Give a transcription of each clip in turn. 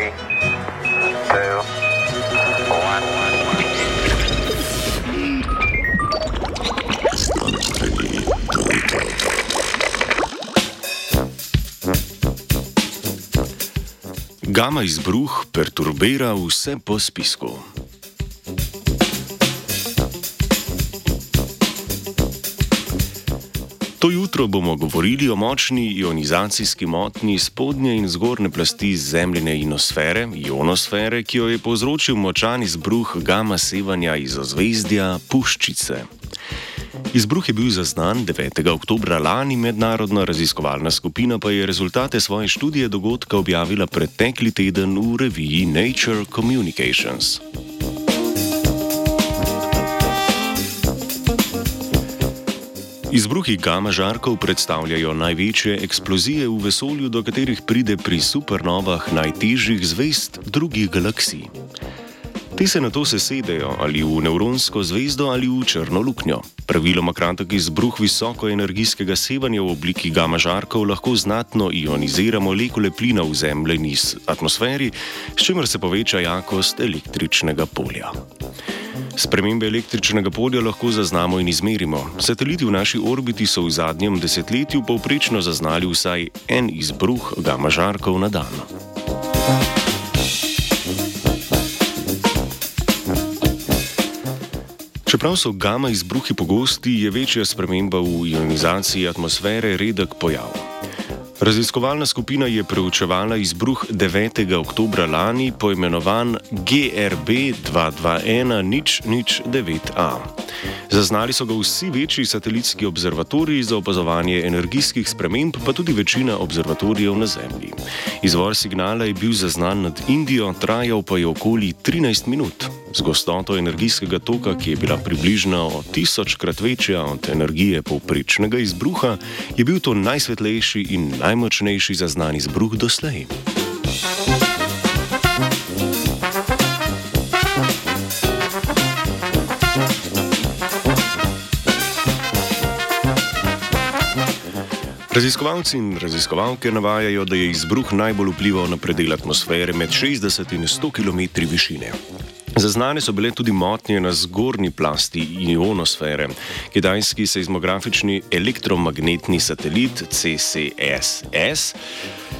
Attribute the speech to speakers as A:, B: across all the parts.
A: Three, two, one.
B: Gama izbruh perturbira vse po spisku. To jutro bomo govorili o močni ionizacijski motnji spodnje in zgornje plasti zemljine ionosfere, ionosfere, ki jo je povzročil močan izbruh gama sevanja iz ozvezdja Puščice. Izbruh je bil zaznan 9. oktober lani, mednarodna raziskovalna skupina pa je rezultate svoje študije dogodka objavila pretekli teden v reviji Nature Communications. Izbruhi gama žarkov predstavljajo največje eksplozije v vesolju, do katerih pride pri supernovah najtežjih zvest drugih galaksij. Te se na to sesedejo ali v nevronsko zvezdo ali v črno luknjo. Praviloma kratek izbruh visokoenergijskega sevanja v obliki gama žarkov lahko znatno ionizira molekule plina v zemljeni atmosferi, s čimer se poveča jakost električnega polja. Spremembe električnega polja lahko zaznamo in izmerimo. Sateliti v naši orbiti so v zadnjem desetletju povprečno zaznali vsaj en izbruh gama žarkov na dan. Čeprav so gama izbruhi pogosti, je večja sprememba v ionizaciji atmosfere redek pojav. Raziskovalna skupina je preučevala izbruh 9. oktober lani, poimenovan GRB 221-009A. Zaznali so ga vsi večji satelitski observatoriji za opazovanje energijskih sprememb, pa tudi večina observatorijev na Zemlji. Izvor signala je bil zaznan nad Indijo, trajal pa je okoli 13 minut. Z gostoto energijskega toka, ki je bila približno tisočkrat večja od energije povprečnega izbruha, je bil to najsvetlejši in najmočnejši zaznan izbruh doslej. Raziskovalci in raziskovalke navajajo, da je izbruh najbolj vplival na predel atmosfere med 60 in 100 km višine. Zaznane so bile tudi motnje na zgornji plasti ionosfere. Kitajski seizmografični elektromagnetni satelit CCSS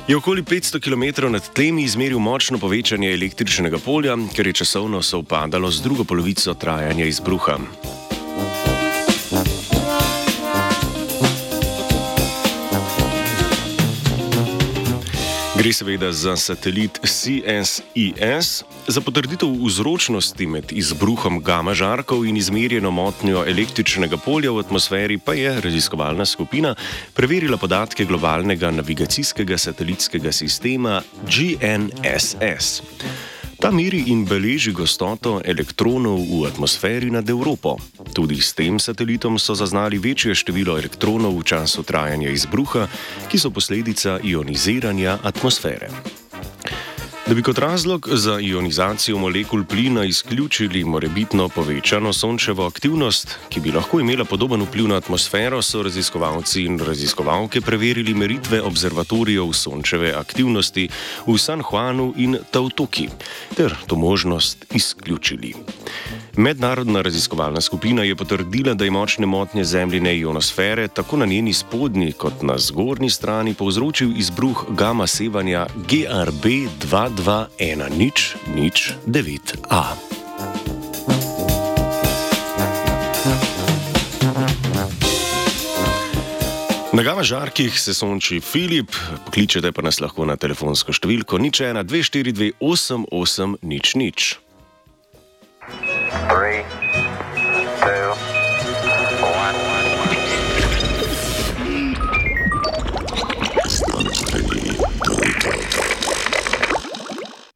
B: je okoli 500 km nad tlemi izmeril močno povečanje električnega polja, ker je časovno sovpadalo z drugo polovico trajanja izbruha. Gre seveda za satelit CSIS. Za potrditev vzročnosti med izbruhom gama žarkov in izmerjeno motnjo električnega polja v atmosferi pa je raziskovalna skupina preverila podatke globalnega navigacijskega satelitskega sistema GNSS. Ta meri in beleži gostoto elektronov v atmosferi nad Evropo. Tudi s tem satelitom so zaznali večje število elektronov v času trajanja izbruha, ki so posledica ioniziranja atmosfere. Da bi kot razlog za ionizacijo molekul plina izključili morebitno povečano sončevo aktivnost, ki bi lahko imela podoben vpliv na atmosfero, so raziskovalci in raziskovalke preverili meritve observatorijev sončeve aktivnosti v San Juanu in Tautoki ter to možnost izključili. Mednarodna raziskovalna skupina je potrdila, da je močne motnje zemljine ionosfere tako na njeni spodnji kot na zgornji strani povzročil izbruh gama sevanja GRB 221-009A. Na gama žarkih se sonči Filip, pokličete pa nas lahko na telefonsko številko nič 1 242 88 nič nič.
A: Three, two,